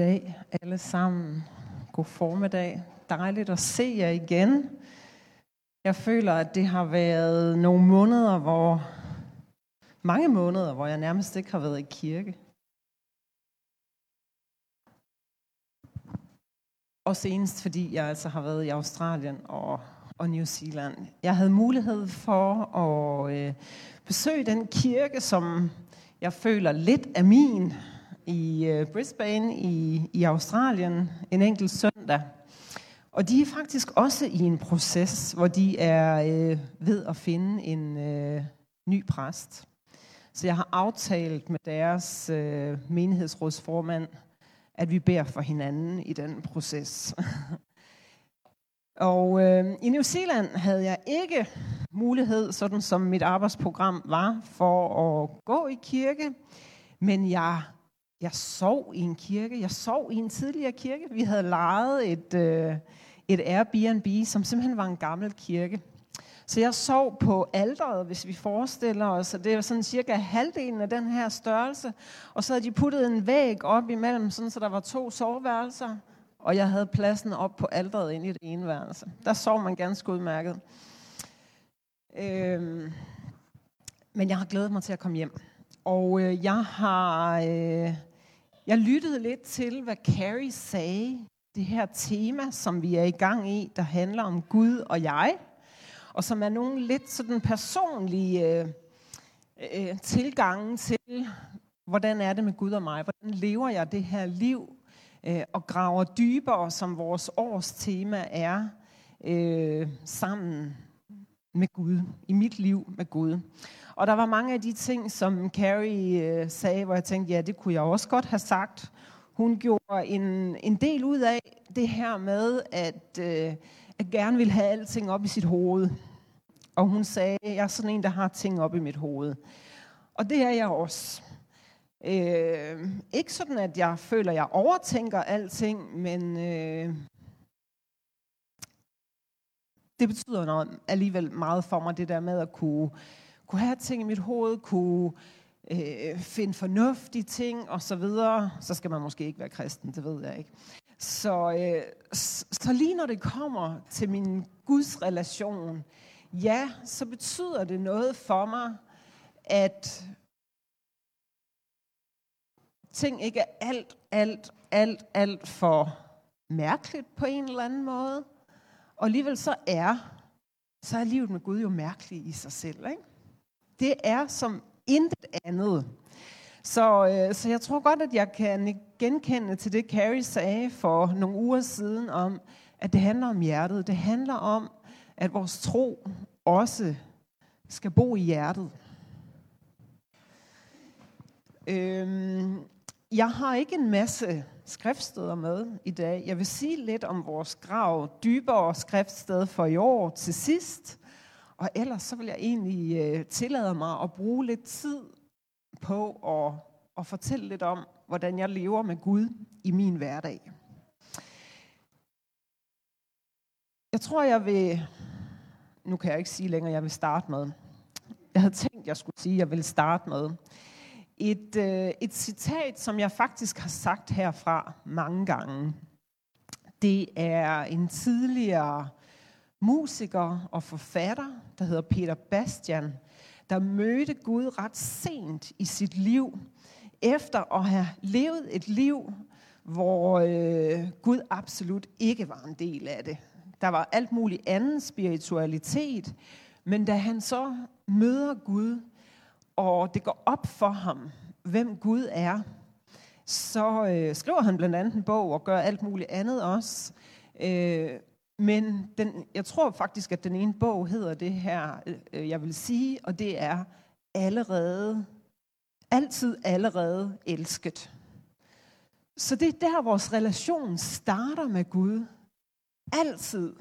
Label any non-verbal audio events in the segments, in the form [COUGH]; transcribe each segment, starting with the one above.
dag alle sammen. God formiddag. Dejligt at se jer igen. Jeg føler, at det har været nogle måneder, hvor mange måneder, hvor jeg nærmest ikke har været i kirke. Og senest fordi jeg altså har været i Australien og, og New Zealand. Jeg havde mulighed for at øh, besøge den kirke, som jeg føler lidt er min i øh, Brisbane i, i Australien en enkelt søndag. Og de er faktisk også i en proces, hvor de er øh, ved at finde en øh, ny præst. Så jeg har aftalt med deres øh, menighedsrådsformand, at vi beder for hinanden i den proces. [LAUGHS] og øh, i New Zealand havde jeg ikke mulighed, sådan som mit arbejdsprogram var, for at gå i kirke, men jeg jeg sov i en kirke. Jeg sov i en tidligere kirke. Vi havde lejet et, øh, et Airbnb, som simpelthen var en gammel kirke. Så jeg sov på alderet, hvis vi forestiller os, og det var sådan cirka halvdelen af den her størrelse. Og så havde de puttet en væg op imellem, sådan så der var to soveværelser. Og jeg havde pladsen op på alderet ind i det ene værelse. Der sov man ganske udmærket. Øhm, men jeg har glædet mig til at komme hjem. Og øh, jeg har... Øh, jeg lyttede lidt til, hvad Carrie sagde. Det her tema, som vi er i gang i, der handler om Gud og jeg. Og som er nogle lidt sådan personlige øh, øh, tilgange til, hvordan er det med Gud og mig? Hvordan lever jeg det her liv? Øh, og graver dybere, som vores års tema er, øh, sammen med Gud. I mit liv med Gud. Og der var mange af de ting, som Carrie øh, sagde, hvor jeg tænkte, ja, det kunne jeg også godt have sagt. Hun gjorde en, en del ud af det her med, at, øh, at gerne vil have alting op i sit hoved. Og hun sagde, jeg er sådan en, der har ting op i mit hoved. Og det er jeg også. Øh, ikke sådan, at jeg føler, at jeg overtænker alting, men øh, det betyder noget, alligevel meget for mig, det der med at kunne kunne have ting i mit hoved, kunne øh, finde fornuftige ting og så videre, så skal man måske ikke være kristen, det ved jeg ikke. Så, øh, så lige når det kommer til min Guds relation, ja, så betyder det noget for mig, at ting ikke er alt, alt, alt, alt for mærkeligt på en eller anden måde. Og alligevel så er, så er livet med Gud jo mærkeligt i sig selv, ikke? det er som intet andet. Så, øh, så jeg tror godt, at jeg kan genkende til det, Carrie sagde for nogle uger siden om, at det handler om hjertet. Det handler om, at vores tro også skal bo i hjertet. Øhm, jeg har ikke en masse skriftsteder med i dag. Jeg vil sige lidt om vores grav dybere skriftsted for i år til sidst. Og ellers så vil jeg egentlig øh, tillade mig at bruge lidt tid på at, at fortælle lidt om, hvordan jeg lever med Gud i min hverdag. Jeg tror, jeg vil... Nu kan jeg ikke sige længere, jeg vil starte med. Jeg havde tænkt, jeg skulle sige, jeg vil starte med. Et, øh, et citat, som jeg faktisk har sagt herfra mange gange. Det er en tidligere musiker og forfatter, der hedder Peter Bastian, der mødte Gud ret sent i sit liv, efter at have levet et liv, hvor øh, Gud absolut ikke var en del af det. Der var alt muligt anden spiritualitet, men da han så møder Gud, og det går op for ham, hvem Gud er, så øh, skriver han blandt andet en bog og gør alt muligt andet også. Øh, men den, jeg tror faktisk, at den ene bog hedder det her, øh, jeg vil sige, og det er, allerede, altid allerede elsket. Så det er der, vores relation starter med Gud. Altid,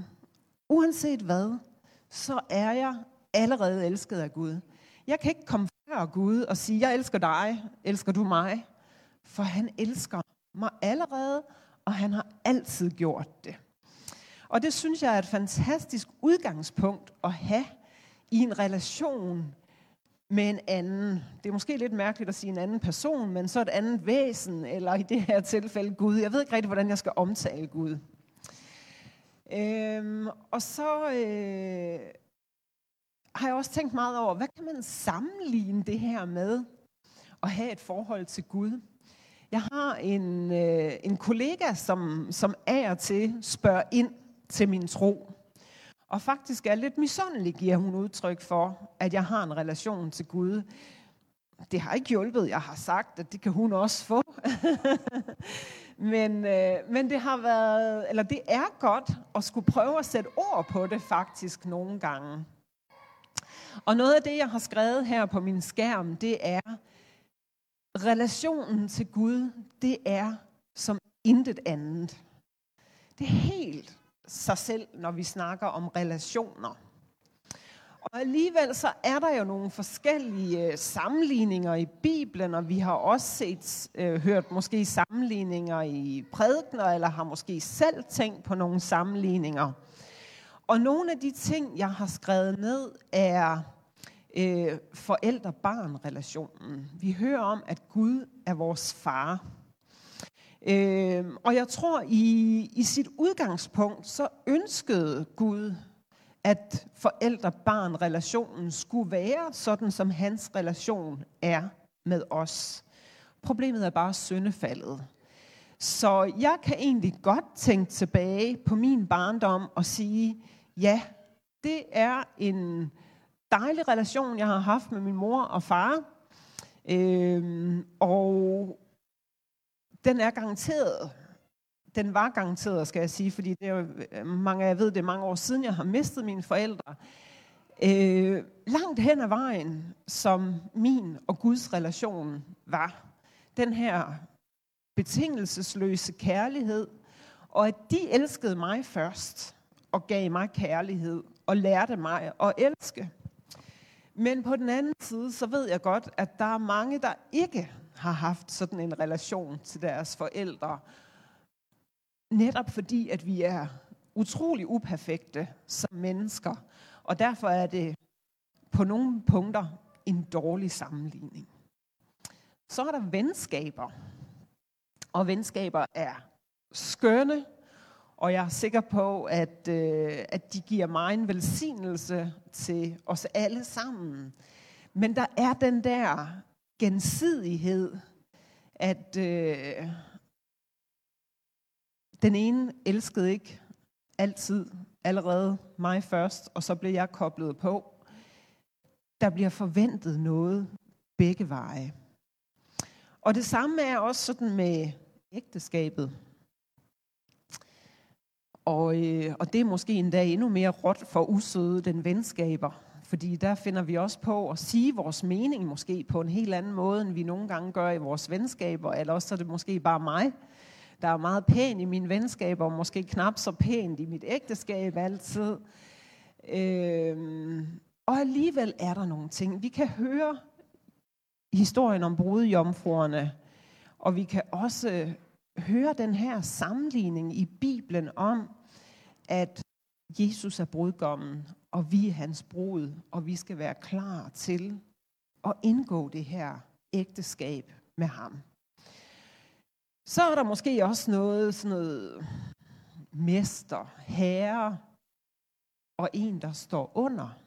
uanset hvad, så er jeg allerede elsket af Gud. Jeg kan ikke komme før Gud og sige, jeg elsker dig, elsker du mig? For han elsker mig allerede, og han har altid gjort det. Og det synes jeg er et fantastisk udgangspunkt at have i en relation med en anden. Det er måske lidt mærkeligt at sige en anden person, men så et andet væsen, eller i det her tilfælde Gud. Jeg ved ikke rigtig, hvordan jeg skal omtale Gud. Øhm, og så øh, har jeg også tænkt meget over, hvad kan man sammenligne det her med at have et forhold til Gud? Jeg har en, øh, en kollega, som, som af og til spørger ind til min tro. Og faktisk er lidt misundelig, giver hun udtryk for, at jeg har en relation til Gud. Det har ikke hjulpet. Jeg har sagt, at det kan hun også få. [LAUGHS] men, øh, men det har været, eller det er godt at skulle prøve at sætte ord på det faktisk nogle gange. Og noget af det, jeg har skrevet her på min skærm, det er, relationen til Gud, det er som intet andet. Det er helt sig selv, når vi snakker om relationer. Og alligevel så er der jo nogle forskellige øh, sammenligninger i Bibelen, og vi har også set, øh, hørt måske sammenligninger i prædikner, eller har måske selv tænkt på nogle sammenligninger. Og nogle af de ting, jeg har skrevet ned, er øh, forældre-barn-relationen. Vi hører om, at Gud er vores far. Øh, og jeg tror, i, i sit udgangspunkt, så ønskede Gud, at forældre-barn-relationen skulle være sådan, som hans relation er med os. Problemet er bare syndefaldet. Så jeg kan egentlig godt tænke tilbage på min barndom og sige, ja, det er en dejlig relation, jeg har haft med min mor og far. Øhm, og den er garanteret. Den var garanteret, skal jeg sige, fordi det er mange øh, mange, jeg ved, det er mange år siden, jeg har mistet mine forældre. Øh, langt hen ad vejen, som min og Guds relation var. Den her betingelsesløse kærlighed, og at de elskede mig først, og gav mig kærlighed, og lærte mig at elske. Men på den anden side, så ved jeg godt, at der er mange, der ikke har haft sådan en relation til deres forældre. Netop fordi, at vi er utrolig uperfekte som mennesker. Og derfor er det på nogle punkter en dårlig sammenligning. Så er der venskaber. Og venskaber er skønne, og jeg er sikker på, at, øh, at de giver mig en velsignelse til os alle sammen. Men der er den der gensidighed, at øh, den ene elskede ikke altid allerede mig først, og så blev jeg koblet på. Der bliver forventet noget begge veje. Og det samme er også sådan med ægteskabet. Og, øh, og det er måske endda endnu mere råt for usøde den venskaber. Fordi der finder vi også på at sige vores mening måske på en helt anden måde, end vi nogle gange gør i vores venskaber. Eller også er det måske bare mig, der er meget pæn i mine venskaber, og måske knap så pænt i mit ægteskab altid. Øhm, og alligevel er der nogle ting. Vi kan høre historien om brudjomfruerne, og vi kan også høre den her sammenligning i Bibelen om, at Jesus er brudgommen, og vi er hans brud, og vi skal være klar til at indgå det her ægteskab med ham. Så er der måske også noget, sådan noget mester, herre, og en, der står under.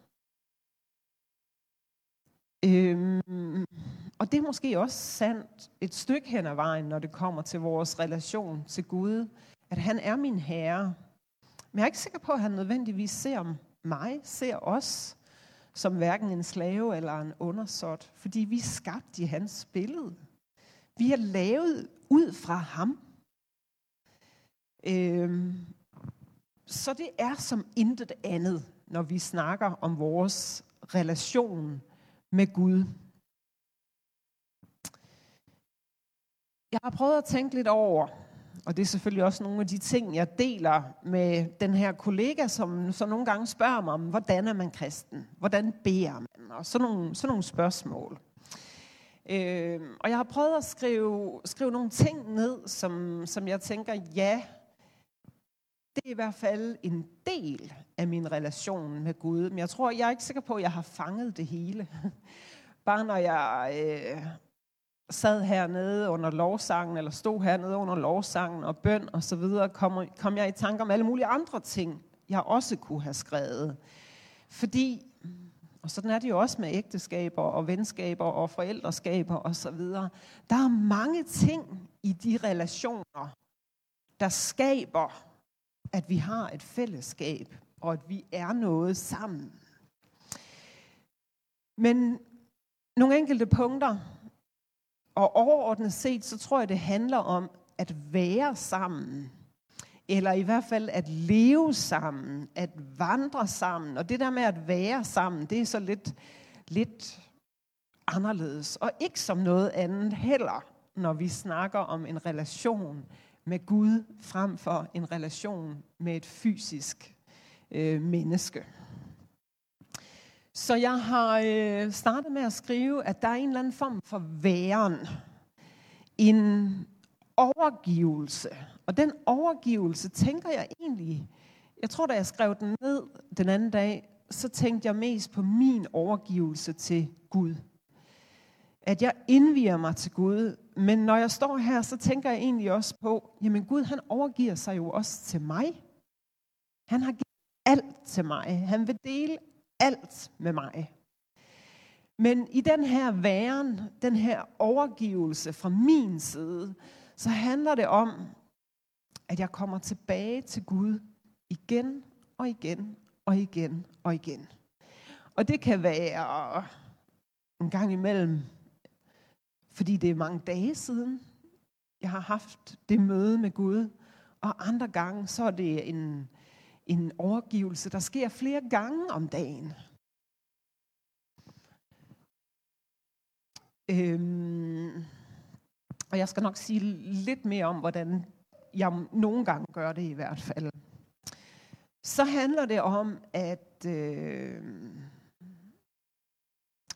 Øhm, og det er måske også sandt et stykke hen ad vejen, når det kommer til vores relation til Gud, at han er min herre. Men jeg er ikke sikker på, at han nødvendigvis ser mig, ser os som hverken en slave eller en undersåt, fordi vi er skabt i hans billede. Vi er lavet ud fra ham. Øhm, så det er som intet andet, når vi snakker om vores relation med Gud. Jeg har prøvet at tænke lidt over, og det er selvfølgelig også nogle af de ting, jeg deler med den her kollega, som så nogle gange spørger mig om, hvordan er man kristen? Hvordan beder man? Og sådan nogle, sådan nogle spørgsmål. Øh, og jeg har prøvet at skrive, skrive nogle ting ned, som, som jeg tænker, ja, det er i hvert fald en del af min relation med Gud. Men jeg tror, jeg er ikke sikker på, at jeg har fanget det hele. [LAUGHS] Bare når jeg øh, sad hernede under lovsangen, eller stod hernede under lovsangen og bøn og så videre, kom, kom jeg i tanke om alle mulige andre ting, jeg også kunne have skrevet. Fordi, og sådan er det jo også med ægteskaber og venskaber og forældreskaber og så videre, der er mange ting i de relationer, der skaber, at vi har et fællesskab, og at vi er noget sammen. Men nogle enkelte punkter, og overordnet set, så tror jeg, det handler om at være sammen. Eller i hvert fald at leve sammen, at vandre sammen. Og det der med at være sammen, det er så lidt, lidt anderledes. Og ikke som noget andet heller, når vi snakker om en relation med Gud, frem for en relation med et fysisk øh, menneske. Så jeg har øh, startet med at skrive, at der er en eller anden form for væren. En overgivelse. Og den overgivelse tænker jeg egentlig, jeg tror da jeg skrev den ned den anden dag, så tænkte jeg mest på min overgivelse til Gud. At jeg indviger mig til Gud. Men når jeg står her, så tænker jeg egentlig også på, jamen Gud han overgiver sig jo også til mig. Han har givet alt til mig. Han vil dele alt med mig. Men i den her væren, den her overgivelse fra min side, så handler det om, at jeg kommer tilbage til Gud igen og igen og igen og igen. Og det kan være en gang imellem, fordi det er mange dage siden, jeg har haft det møde med Gud, og andre gange, så er det en, en overgivelse, der sker flere gange om dagen. Øhm, og jeg skal nok sige lidt mere om, hvordan jeg nogle gange gør det i hvert fald. Så handler det om at, øh,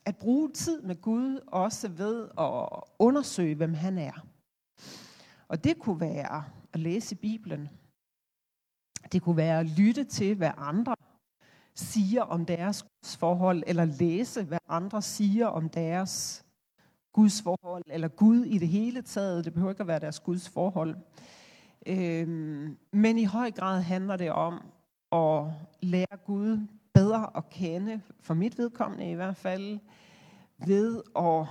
at bruge tid med Gud, også ved at undersøge, hvem han er. Og det kunne være at læse Bibelen. Det kunne være at lytte til, hvad andre siger om deres forhold, eller læse, hvad andre siger om deres Guds forhold, eller Gud i det hele taget. Det behøver ikke at være deres Guds forhold. Øhm, men i høj grad handler det om at lære Gud bedre at kende, for mit vedkommende i hvert fald, ved at,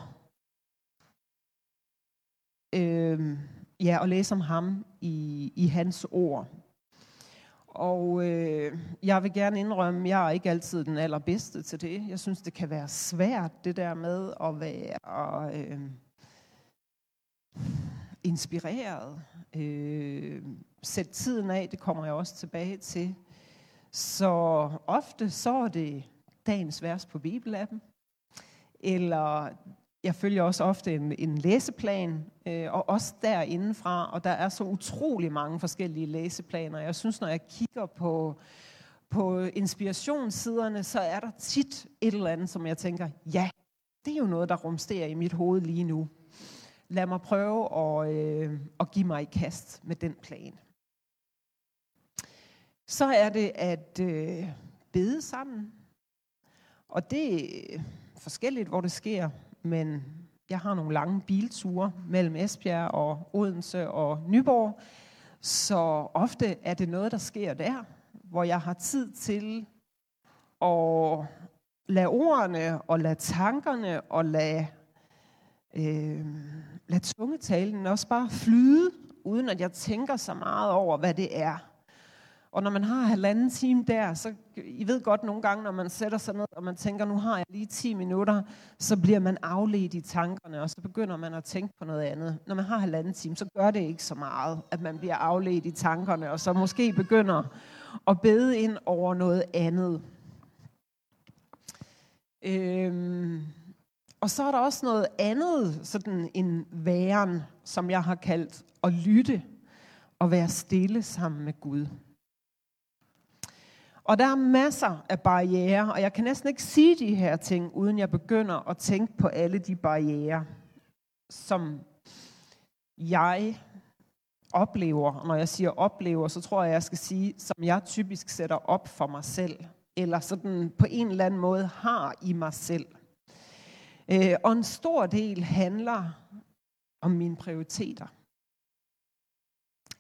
øhm, ja, at læse om ham i, i hans ord. Og øh, jeg vil gerne indrømme, at jeg er ikke altid den allerbedste til det. Jeg synes, det kan være svært, det der med at være øh, inspireret. Øh, sæt tiden af, det kommer jeg også tilbage til. Så ofte så er det dagens vers på bibelappen, eller jeg følger også ofte en, en læseplan, øh, og også derindefra, og der er så utrolig mange forskellige læseplaner. Jeg synes, når jeg kigger på, på inspirationssiderne, så er der tit et eller andet, som jeg tænker, ja, det er jo noget, der rumsterer i mit hoved lige nu. Lad mig prøve at, øh, at give mig i kast med den plan. Så er det at øh, bede sammen. Og det er forskelligt, hvor det sker men jeg har nogle lange bilture mellem Esbjerg og Odense og Nyborg, så ofte er det noget, der sker der, hvor jeg har tid til at lade ordene og lade tankerne og lade, øh, lade tungetalen også bare flyde, uden at jeg tænker så meget over, hvad det er. Og når man har halvanden time der, så I ved godt nogle gange, når man sætter sig ned, og man tænker, nu har jeg lige 10 minutter, så bliver man afledt i tankerne, og så begynder man at tænke på noget andet. Når man har halvanden time, så gør det ikke så meget, at man bliver afledt i tankerne, og så måske begynder at bede ind over noget andet. Øhm, Og så er der også noget andet, sådan en væren, som jeg har kaldt at lytte og være stille sammen med Gud. Og der er masser af barriere, og jeg kan næsten ikke sige de her ting, uden jeg begynder at tænke på alle de barriere, som jeg oplever. Og når jeg siger oplever, så tror jeg, jeg skal sige, som jeg typisk sætter op for mig selv, eller sådan på en eller anden måde har i mig selv. Øh, og en stor del handler om mine prioriteter.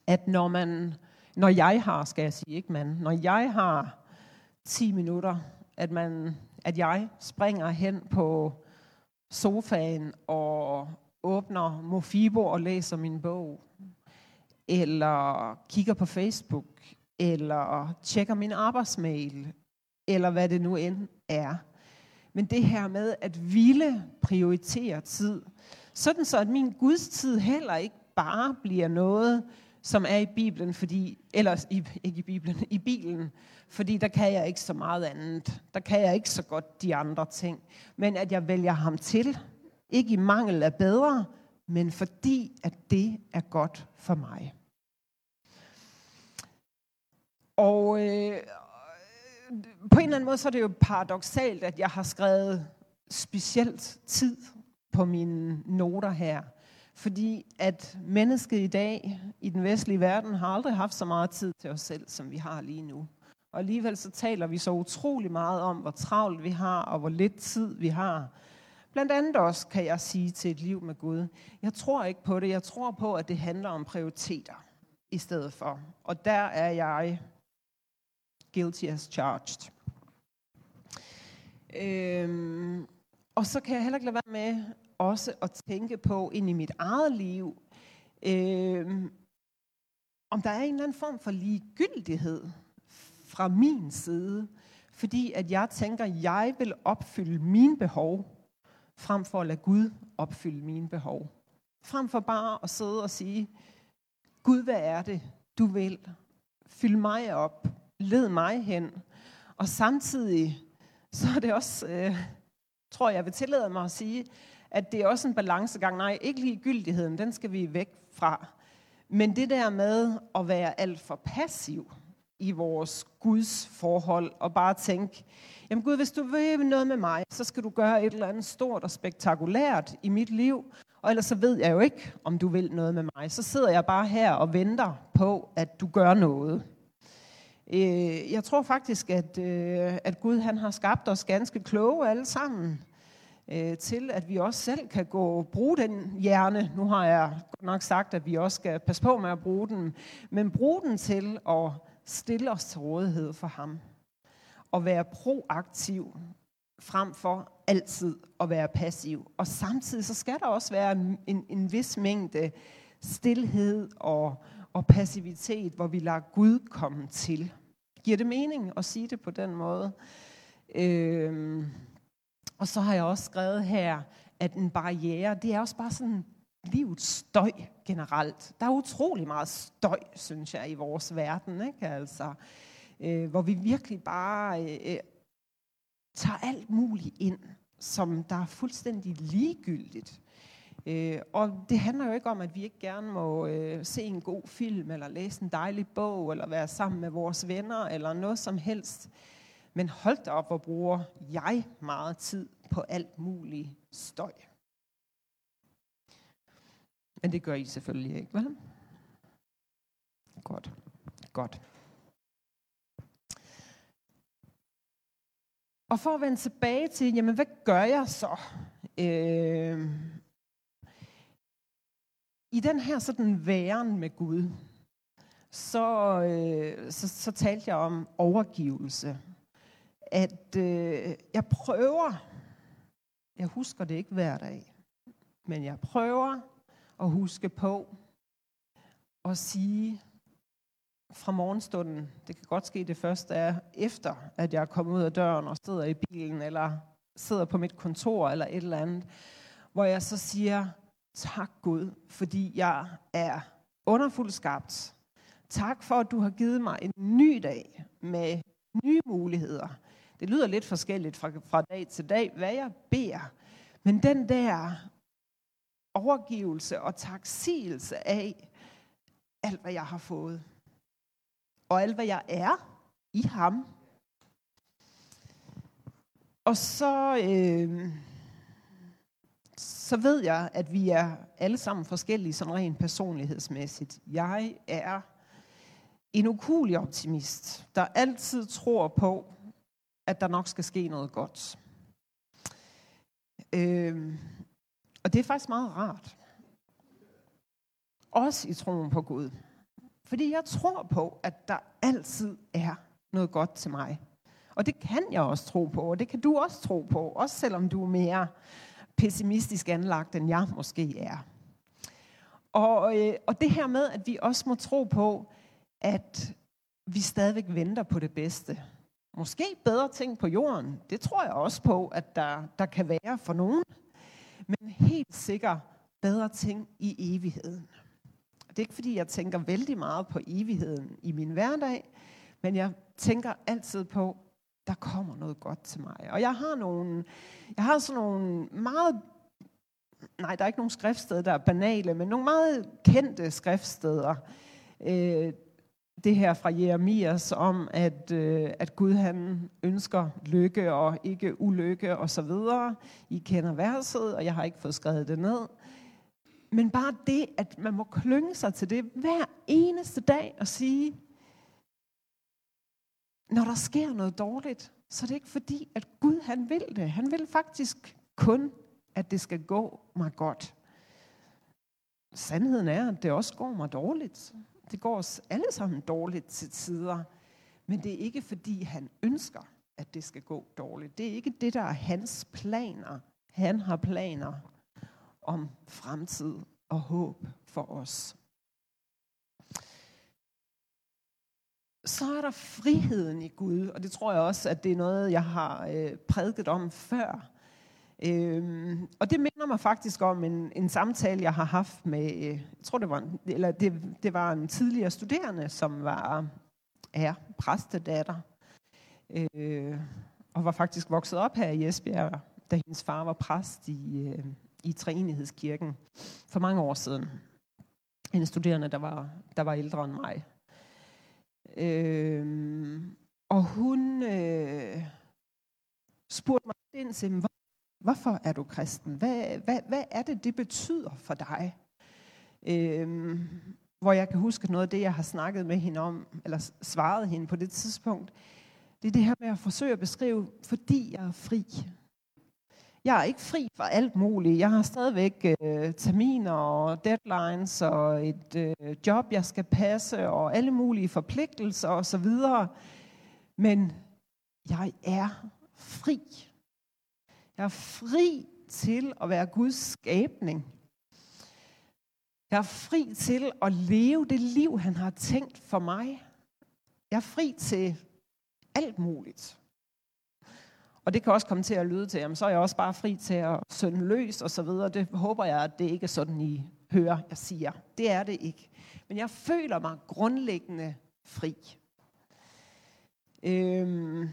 At når man, når jeg har, skal jeg sige, ikke man, når jeg har 10 minutter, at, man, at jeg springer hen på sofaen og åbner Mofibo og læser min bog, eller kigger på Facebook, eller tjekker min arbejdsmail, eller hvad det nu end er. Men det her med at ville prioritere tid, sådan så at min gudstid heller ikke bare bliver noget, som er i Bibelen, fordi, eller i, ikke i Bibelen, i Bibelen, fordi der kan jeg ikke så meget andet. Der kan jeg ikke så godt de andre ting. Men at jeg vælger ham til, ikke i mangel af bedre, men fordi at det er godt for mig. Og øh, på en eller anden måde så er det jo paradoxalt, at jeg har skrevet specielt tid på mine noter her. Fordi at mennesket i dag i den vestlige verden har aldrig haft så meget tid til os selv, som vi har lige nu. Og alligevel så taler vi så utrolig meget om, hvor travlt vi har, og hvor lidt tid vi har. Blandt andet også kan jeg sige til et liv med Gud. Jeg tror ikke på det. Jeg tror på, at det handler om prioriteter i stedet for. Og der er jeg guilty as charged. Øhm, og så kan jeg heller ikke lade være med også at tænke på ind i mit eget liv, øh, om der er en eller anden form for ligegyldighed fra min side, fordi at jeg tænker, at jeg vil opfylde mine behov, frem for at lade Gud opfylde mine behov. Frem for bare at sidde og sige, Gud, hvad er det, du vil? Fyld mig op, led mig hen. Og samtidig, så er det også, øh, tror jeg, jeg vil tillade mig at sige, at det er også en balancegang. Nej, ikke ligegyldigheden, den skal vi væk fra. Men det der med at være alt for passiv i vores Guds forhold, og bare tænke, jamen Gud, hvis du vil noget med mig, så skal du gøre et eller andet stort og spektakulært i mit liv, og ellers så ved jeg jo ikke, om du vil noget med mig. Så sidder jeg bare her og venter på, at du gør noget. Øh, jeg tror faktisk, at, øh, at Gud han har skabt os ganske kloge alle sammen øh, til, at vi også selv kan gå og bruge den hjerne. Nu har jeg godt nok sagt, at vi også skal passe på med at bruge den, men bruge den til at stille os til rådighed for ham. Og være proaktiv frem for altid at være passiv. Og samtidig så skal der også være en, en, en vis mængde stillhed og, og passivitet, hvor vi lader Gud komme til. Giver det mening at sige det på den måde? Øh, og så har jeg også skrevet her, at en barriere, det er også bare sådan livets støj generelt. Der er utrolig meget støj, synes jeg, i vores verden, ikke? Altså, øh, hvor vi virkelig bare øh, øh, tager alt muligt ind, som der er fuldstændig ligegyldigt. Øh, og det handler jo ikke om, at vi ikke gerne må øh, se en god film, eller læse en dejlig bog, eller være sammen med vores venner, eller noget som helst. Men hold da op, hvor bruger jeg meget tid på alt muligt støj. Men det gør I selvfølgelig ikke, vel? Godt. Godt. Og for at vende tilbage til, jamen hvad gør jeg så? Øh, I den her sådan væren med Gud, så, øh, så, så talte jeg om overgivelse. At øh, jeg prøver, jeg husker det ikke hver dag, men jeg prøver at huske på at sige fra morgenstunden, det kan godt ske det første er efter, at jeg er kommet ud af døren og sidder i bilen, eller sidder på mit kontor, eller et eller andet, hvor jeg så siger, tak Gud, fordi jeg er underfuldt skabt. Tak for, at du har givet mig en ny dag med nye muligheder. Det lyder lidt forskelligt fra, fra dag til dag, hvad jeg beder. Men den der overgivelse og taksigelse af alt, hvad jeg har fået, og alt, hvad jeg er i ham. Og så, øh, så ved jeg, at vi er alle sammen forskellige, sådan rent personlighedsmæssigt. Jeg er en ukulig optimist, der altid tror på, at der nok skal ske noget godt. Øh, og det er faktisk meget rart. Også i troen på Gud. Fordi jeg tror på, at der altid er noget godt til mig. Og det kan jeg også tro på, og det kan du også tro på, også selvom du er mere pessimistisk anlagt, end jeg måske er. Og, øh, og det her med, at vi også må tro på, at vi stadigvæk venter på det bedste. Måske bedre ting på jorden. Det tror jeg også på, at der, der kan være for nogen. Men helt sikkert bedre ting i evigheden. Det er ikke fordi, jeg tænker vældig meget på evigheden i min hverdag, men jeg tænker altid på, der kommer noget godt til mig. Og jeg har nogle, jeg har sådan nogle meget, nej, der er ikke nogen skriftsteder, der er banale, men nogle meget kendte skriftsteder. Øh, det her fra Jeremias om, at, øh, at Gud han ønsker lykke og ikke ulykke og så videre. I kender verset, og jeg har ikke fået skrevet det ned. Men bare det, at man må klynge sig til det hver eneste dag og sige, når der sker noget dårligt, så er det ikke fordi, at Gud han vil det. Han vil faktisk kun, at det skal gå mig godt. Sandheden er, at det også går mig dårligt. Det går os alle sammen dårligt til tider. Men det er ikke fordi, han ønsker, at det skal gå dårligt. Det er ikke det, der er hans planer. Han har planer om fremtid og håb for os. Så er der friheden i Gud, og det tror jeg også, at det er noget, jeg har øh, prædiket om før. Øhm, og det minder mig faktisk om en, en samtale, jeg har haft med, øh, jeg tror det var, en, eller det, det var en tidligere studerende, som var er præstedatter, øh, og var faktisk vokset op her i Esbjerg, da hendes far var præst i, øh, i Treenighedskirken for mange år siden. En studerende, der var, der var ældre end mig. Øh, og hun øh, spurgte mig ind til, hvor, hvorfor er du kristen? Hvad, hvad, hvad er det, det betyder for dig? Øhm, hvor jeg kan huske noget af det, jeg har snakket med hende om, eller svaret hende på det tidspunkt, det er det her med at forsøge at beskrive, fordi jeg er fri. Jeg er ikke fri for alt muligt. Jeg har stadigvæk øh, terminer og deadlines og et øh, job, jeg skal passe og alle mulige forpligtelser osv. Men jeg er fri. Jeg er fri til at være Guds skabning. Jeg er fri til at leve det liv, han har tænkt for mig. Jeg er fri til alt muligt. Og det kan også komme til at lyde til, jamen så er jeg også bare fri til at sønde løs og så videre. Det håber jeg, at det ikke er sådan, I hører, jeg siger. Det er det ikke. Men jeg føler mig grundlæggende fri. Øhm.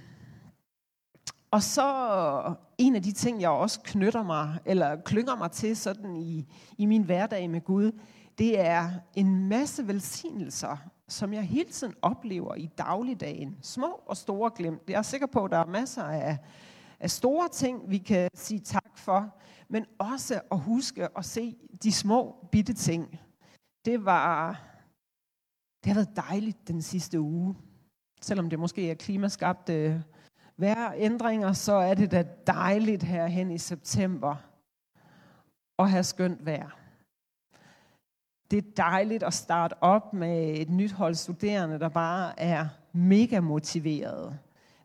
Og så en af de ting, jeg også knytter mig, eller klynger mig til sådan i, i min hverdag med Gud, det er en masse velsignelser, som jeg hele tiden oplever i dagligdagen. Små og store glemt. Jeg er sikker på, at der er masser af, af store ting, vi kan sige tak for, men også at huske at se de små bitte ting. Det var det har været dejligt den sidste uge. Selvom det måske er klimaskabte vejrændringer, så er det da dejligt her hen i september at have skønt vejr det er dejligt at starte op med et nyt hold studerende, der bare er mega motiveret.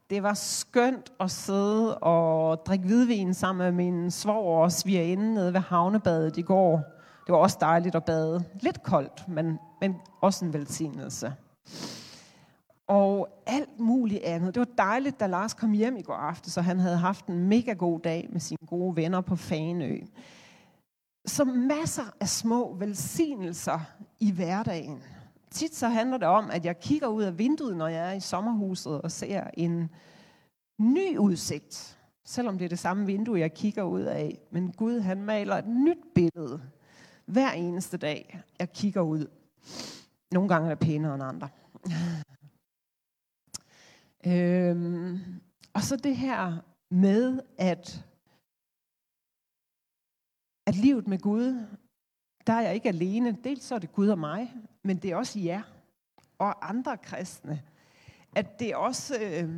Det var skønt at sidde og drikke hvidvin sammen med min svoger og svigerinde nede ved havnebadet i går. Det var også dejligt at bade. Lidt koldt, men, men også en velsignelse. Og alt muligt andet. Det var dejligt, da Lars kom hjem i går aften, så han havde haft en mega god dag med sine gode venner på Faneø. Så masser af små velsignelser i hverdagen. Tit så handler det om, at jeg kigger ud af vinduet, når jeg er i sommerhuset og ser en ny udsigt. Selvom det er det samme vindue, jeg kigger ud af. Men Gud, han maler et nyt billede hver eneste dag, jeg kigger ud. Nogle gange er det pænere end andre øhm, og så det her med, at, at livet med Gud, der er jeg ikke alene. Dels så er det Gud og mig, men det er også jer og andre kristne. At det er også øh,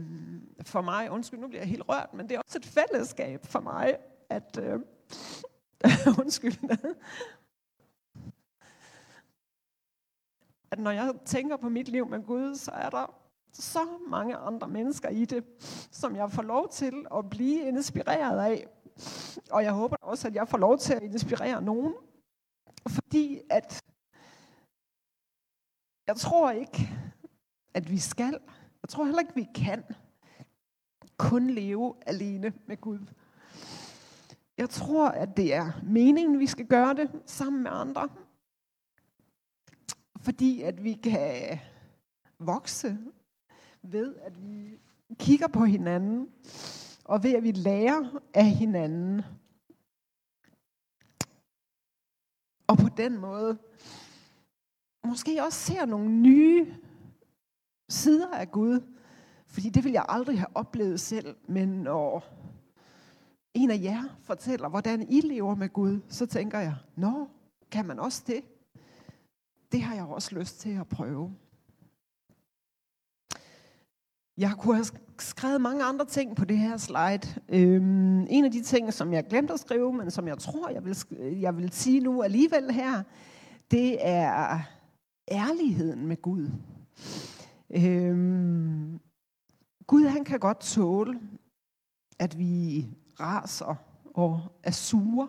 for mig, undskyld, nu bliver jeg helt rørt, men det er også et fællesskab for mig, at, øh, [LAUGHS] undskyld, at når jeg tænker på mit liv med Gud, så er der så mange andre mennesker i det, som jeg får lov til at blive inspireret af. Og jeg håber også, at jeg får lov til at inspirere nogen. Fordi at jeg tror ikke, at vi skal. Jeg tror heller ikke, vi kan kun leve alene med Gud. Jeg tror, at det er meningen, vi skal gøre det sammen med andre. Fordi at vi kan vokse ved, at vi kigger på hinanden, og ved at vi lærer af hinanden. Og på den måde måske også ser nogle nye sider af Gud. Fordi det vil jeg aldrig have oplevet selv, men når en af jer fortæller, hvordan I lever med Gud, så tænker jeg, nå, kan man også det? Det har jeg også lyst til at prøve. Jeg kunne have skrevet mange andre ting på det her slide. Øhm, en af de ting, som jeg glemte at skrive, men som jeg tror, jeg vil, øh, jeg vil sige nu alligevel her, det er ærligheden med Gud. Øhm, Gud han kan godt tåle, at vi raser og er sure.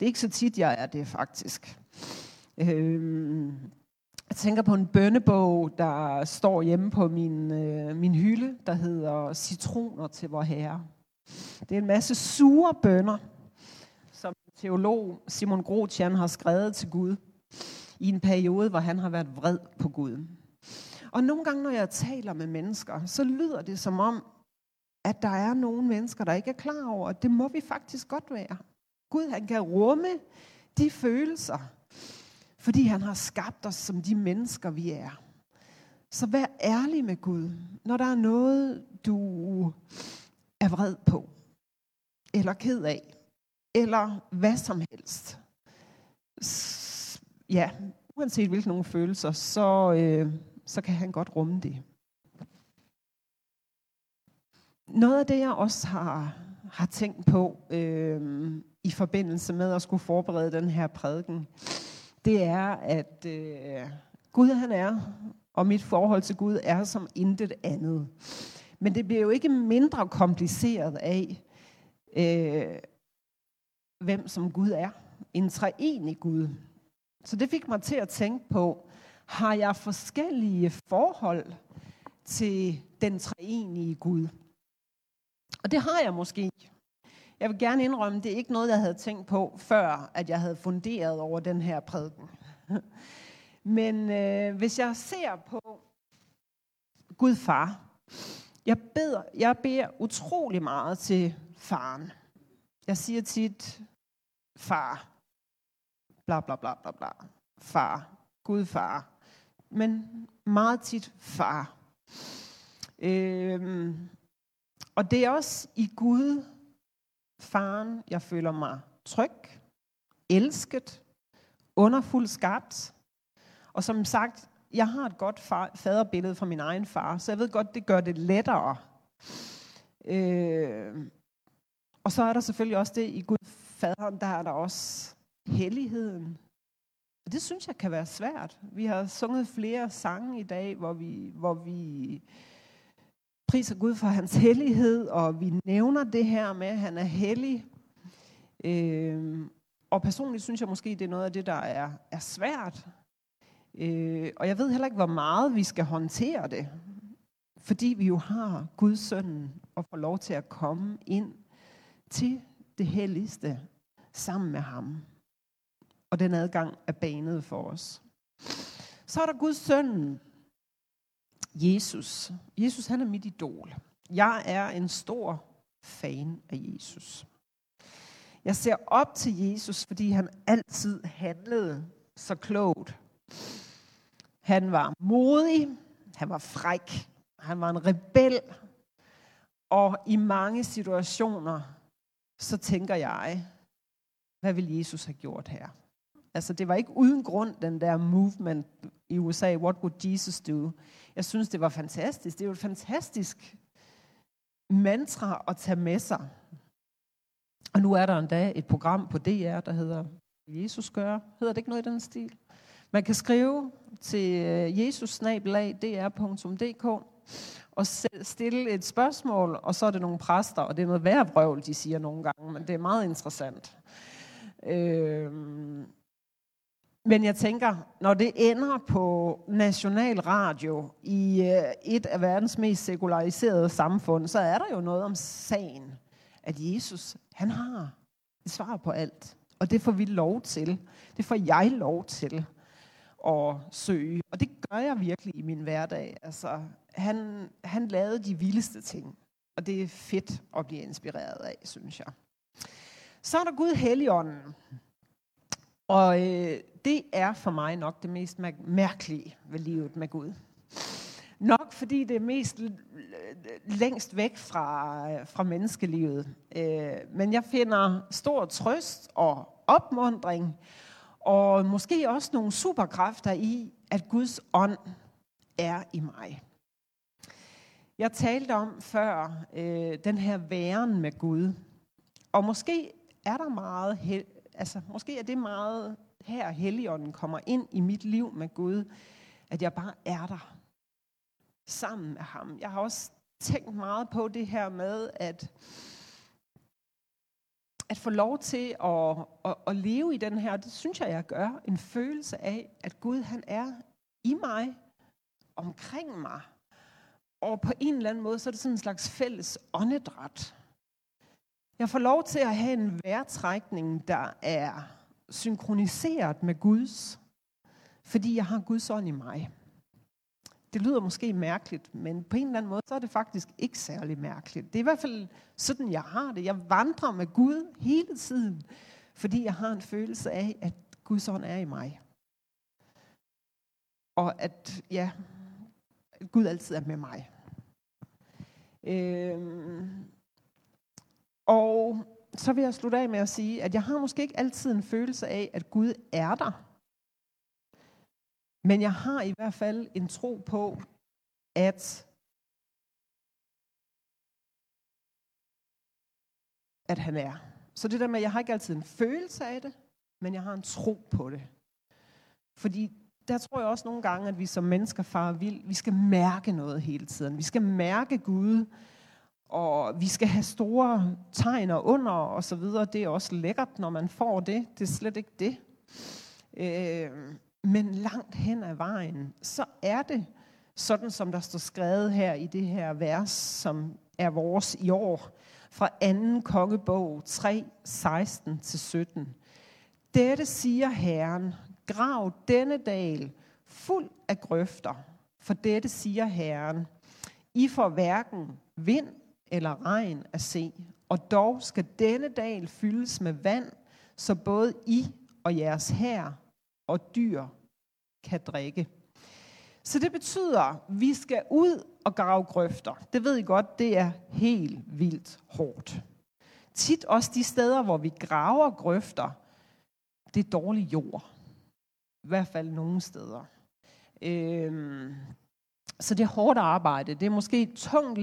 Det er ikke så tit, jeg er det faktisk. Øhm, jeg tænker på en bønnebog, der står hjemme på min, øh, min hylde, der hedder Citroner til vor Herre. Det er en masse sure bønder, som teolog Simon Grotian har skrevet til Gud i en periode, hvor han har været vred på Gud. Og nogle gange, når jeg taler med mennesker, så lyder det som om, at der er nogle mennesker, der ikke er klar over, at det må vi faktisk godt være. Gud, han kan rumme de følelser, fordi han har skabt os som de mennesker, vi er. Så vær ærlig med Gud, når der er noget, du er vred på, eller ked af, eller hvad som helst. Ja, uanset hvilke nogle følelser, så, øh, så kan han godt rumme det. Noget af det, jeg også har, har tænkt på øh, i forbindelse med at skulle forberede den her prædiken, det er, at øh, Gud han er, og mit forhold til Gud er som intet andet. Men det bliver jo ikke mindre kompliceret af, øh, hvem som Gud er. En treenig Gud. Så det fik mig til at tænke på, har jeg forskellige forhold til den treenige Gud? Og det har jeg måske. Jeg vil gerne indrømme, det er ikke noget, jeg havde tænkt på, før at jeg havde funderet over den her prædiken. [LAUGHS] Men øh, hvis jeg ser på Gud far, jeg beder, jeg beder utrolig meget til faren. Jeg siger tit, far, bla bla bla bla bla, far, Gud far. Men meget tit far. Øhm, og det er også i Gud, faren, jeg føler mig tryg, elsket, underfuldt skabt. Og som sagt, jeg har et godt far, faderbillede fra min egen far, så jeg ved godt, det gør det lettere. Øh, og så er der selvfølgelig også det, i Gud faderen, der er der også helligheden. Og det synes jeg kan være svært. Vi har sunget flere sange i dag, hvor vi, hvor vi priser Gud for hans hellighed, og vi nævner det her med, at han er hellig. Øh, og personligt synes jeg måske, det er noget af det, der er, er svært. Øh, og jeg ved heller ikke, hvor meget vi skal håndtere det. Fordi vi jo har Guds søn og får lov til at komme ind til det helligste sammen med ham. Og den adgang er banet for os. Så er der Guds søn, Jesus. Jesus han er mit idol. Jeg er en stor fan af Jesus. Jeg ser op til Jesus, fordi han altid handlede så klogt. Han var modig, han var fræk, han var en rebel, og i mange situationer, så tænker jeg, hvad vil Jesus have gjort her? Altså, det var ikke uden grund, den der movement i USA, what would Jesus do? Jeg synes, det var fantastisk. Det er jo et fantastisk mantra at tage med sig. Og nu er der endda et program på DR, der hedder Jesus gør. Hedder det ikke noget i den stil? Man kan skrive til øh, jesusnabelag.dr.dk og stille et spørgsmål, og så er det nogle præster, og det er noget værvrøvl, de siger nogle gange, men det er meget interessant. Øh, men jeg tænker, når det ender på national radio i øh, et af verdens mest sekulariserede samfund, så er der jo noget om sagen, at Jesus, han har et svar på alt. Og det får vi lov til. Det får jeg lov til at søge. Og det gør jeg virkelig i min hverdag. Altså, han, han lavede de vildeste ting. Og det er fedt at blive inspireret af, synes jeg. Så er der Gud Helligånden. Og øh, det er for mig nok det mest mærkelige ved livet med Gud. Nok fordi det er mest længst væk fra, øh, fra menneskelivet. Øh, men jeg finder stor trøst og opmundring, og måske også nogle superkræfter i, at Guds ånd er i mig. Jeg talte om før øh, den her væren med Gud. Og måske er der meget, altså måske er det meget her, Helligånden kommer ind i mit liv med Gud, at jeg bare er der sammen med ham. Jeg har også tænkt meget på det her med, at, at få lov til at, at, at leve i den her, det synes jeg, jeg gør, en følelse af, at Gud han er i mig, omkring mig. Og på en eller anden måde, så er det sådan en slags fælles åndedræt. Jeg får lov til at have en vejrtrækning, der er synkroniseret med Guds, fordi jeg har Guds ånd i mig. Det lyder måske mærkeligt, men på en eller anden måde, så er det faktisk ikke særlig mærkeligt. Det er i hvert fald sådan, jeg har det. Jeg vandrer med Gud hele tiden, fordi jeg har en følelse af, at Guds ånd er i mig. Og at, ja, Gud altid er med mig. Øh, og så vil jeg slutte af med at sige, at jeg har måske ikke altid en følelse af, at Gud er der. Men jeg har i hvert fald en tro på, at at han er. Så det der med, at jeg har ikke altid en følelse af det, men jeg har en tro på det. Fordi der tror jeg også nogle gange, at vi som mennesker farer vild. Vi skal mærke noget hele tiden. Vi skal mærke Gud, og vi skal have store tegn og under og så videre. Det er også lækkert, når man får det. Det er slet ikke det. Øh, men langt hen ad vejen, så er det sådan, som der står skrevet her i det her vers, som er vores i år, fra 2. kongebog 3, 16-17. Dette siger Herren, grav denne dal fuld af grøfter, for dette siger Herren, I får hverken vind eller regn at se, og dog skal denne dal fyldes med vand, så både I og jeres hær og dyr kan drikke. Så det betyder, at vi skal ud og grave grøfter. Det ved I godt, det er helt vildt hårdt. Tit også de steder, hvor vi graver grøfter, det er dårlig jord. I hvert fald nogle steder. Øhm, så det er hårdt arbejde. Det er måske tungt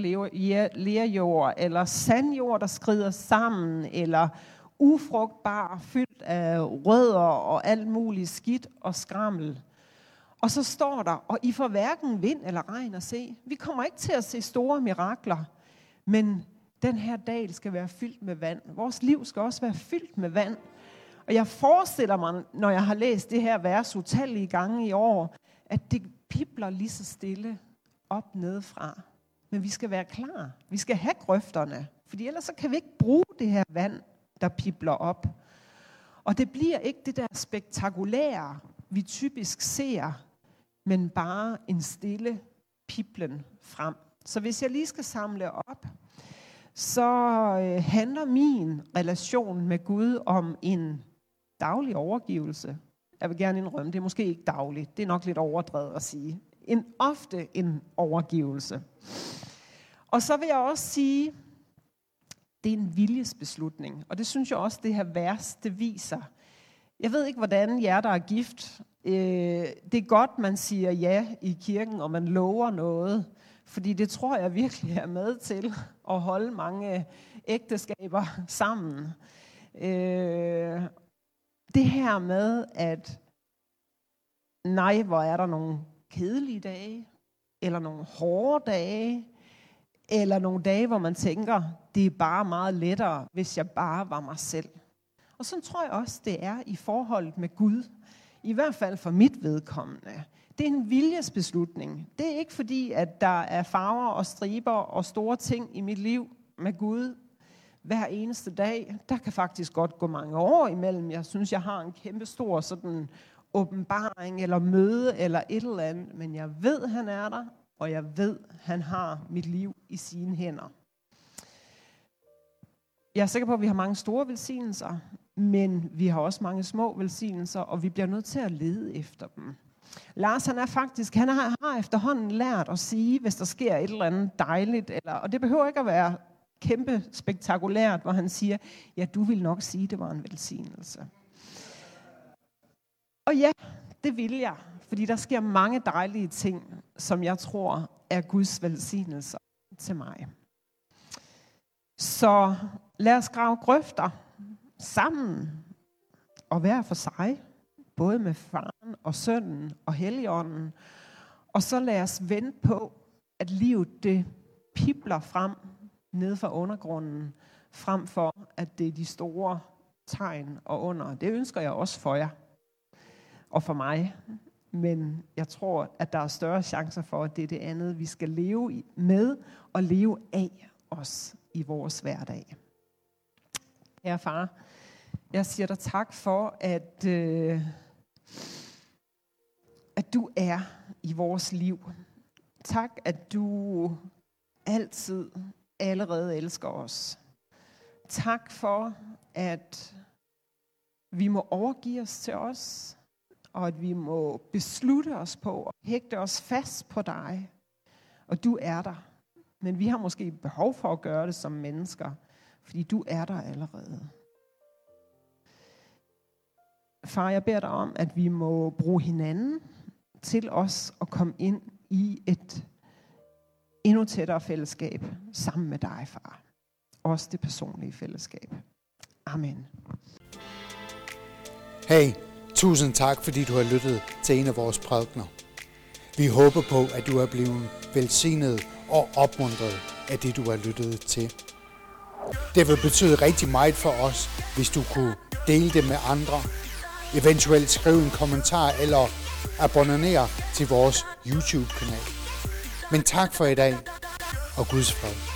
lerjord, eller sandjord, der skrider sammen, eller ufrugtbar, fyldt af rødder og alt muligt skidt og skrammel. Og så står der, og I får hverken vind eller regn at se. Vi kommer ikke til at se store mirakler, men den her dal skal være fyldt med vand. Vores liv skal også være fyldt med vand. Og jeg forestiller mig, når jeg har læst det her vers utallige gange i år, at det pipler lige så stille op nedefra. Men vi skal være klar. Vi skal have grøfterne, fordi ellers så kan vi ikke bruge det her vand, der pipler op. Og det bliver ikke det der spektakulære, vi typisk ser, men bare en stille piplen frem. Så hvis jeg lige skal samle op, så øh, handler min relation med Gud om en daglig overgivelse. Jeg vil gerne indrømme, det er måske ikke dagligt, det er nok lidt overdrevet at sige. En ofte en overgivelse. Og så vil jeg også sige, det er en viljesbeslutning. Og det synes jeg også, det her vers, det viser. Jeg ved ikke, hvordan jer, der er gift, øh, det er godt, man siger ja i kirken, og man lover noget. Fordi det tror jeg virkelig er med til at holde mange ægteskaber sammen. Øh, det her med, at nej, hvor er der nogle kedelige dage, eller nogle hårde dage, eller nogle dage, hvor man tænker, det er bare meget lettere, hvis jeg bare var mig selv. Og sådan tror jeg også, det er i forholdet med Gud. I hvert fald for mit vedkommende. Det er en viljesbeslutning. Det er ikke fordi, at der er farver og striber og store ting i mit liv med Gud hver eneste dag. Der kan faktisk godt gå mange år imellem. Jeg synes, jeg har en kæmpe stor sådan åbenbaring eller møde eller et eller andet. Men jeg ved, han er der, og jeg ved, han har mit liv i sine hænder. Jeg er sikker på, at vi har mange store velsignelser, men vi har også mange små velsignelser, og vi bliver nødt til at lede efter dem. Lars han er faktisk, han har, har efterhånden lært at sige, hvis der sker et eller andet dejligt, eller, og det behøver ikke at være kæmpe spektakulært, hvor han siger, ja, du vil nok sige, det var en velsignelse. Og ja, det vil jeg, fordi der sker mange dejlige ting, som jeg tror er Guds velsignelse til mig. Så lad os grave grøfter sammen og hver for sig, både med faren og sønnen og helligånden. Og så lad os vente på, at livet det pipler frem ned fra undergrunden, frem for at det er de store tegn og under. Det ønsker jeg også for jer og for mig. Men jeg tror, at der er større chancer for, at det er det andet, vi skal leve med og leve af os i vores hverdag. Herre far, jeg siger dig tak for, at, øh, at du er i vores liv. Tak, at du altid allerede elsker os. Tak for, at vi må overgive os til os, og at vi må beslutte os på at hægte os fast på dig. Og du er der. Men vi har måske behov for at gøre det som mennesker, fordi du er der allerede. Far, jeg beder dig om, at vi må bruge hinanden til os at komme ind i et endnu tættere fællesskab sammen med dig, far. Også det personlige fællesskab. Amen. Hey, tusind tak, fordi du har lyttet til en af vores prædikner. Vi håber på, at du er blevet velsignet og opmuntret af det, du har lyttet til. Det vil betyde rigtig meget for os, hvis du kunne dele det med andre. Eventuelt skrive en kommentar eller abonnere til vores YouTube-kanal. Men tak for i dag, og Guds fred.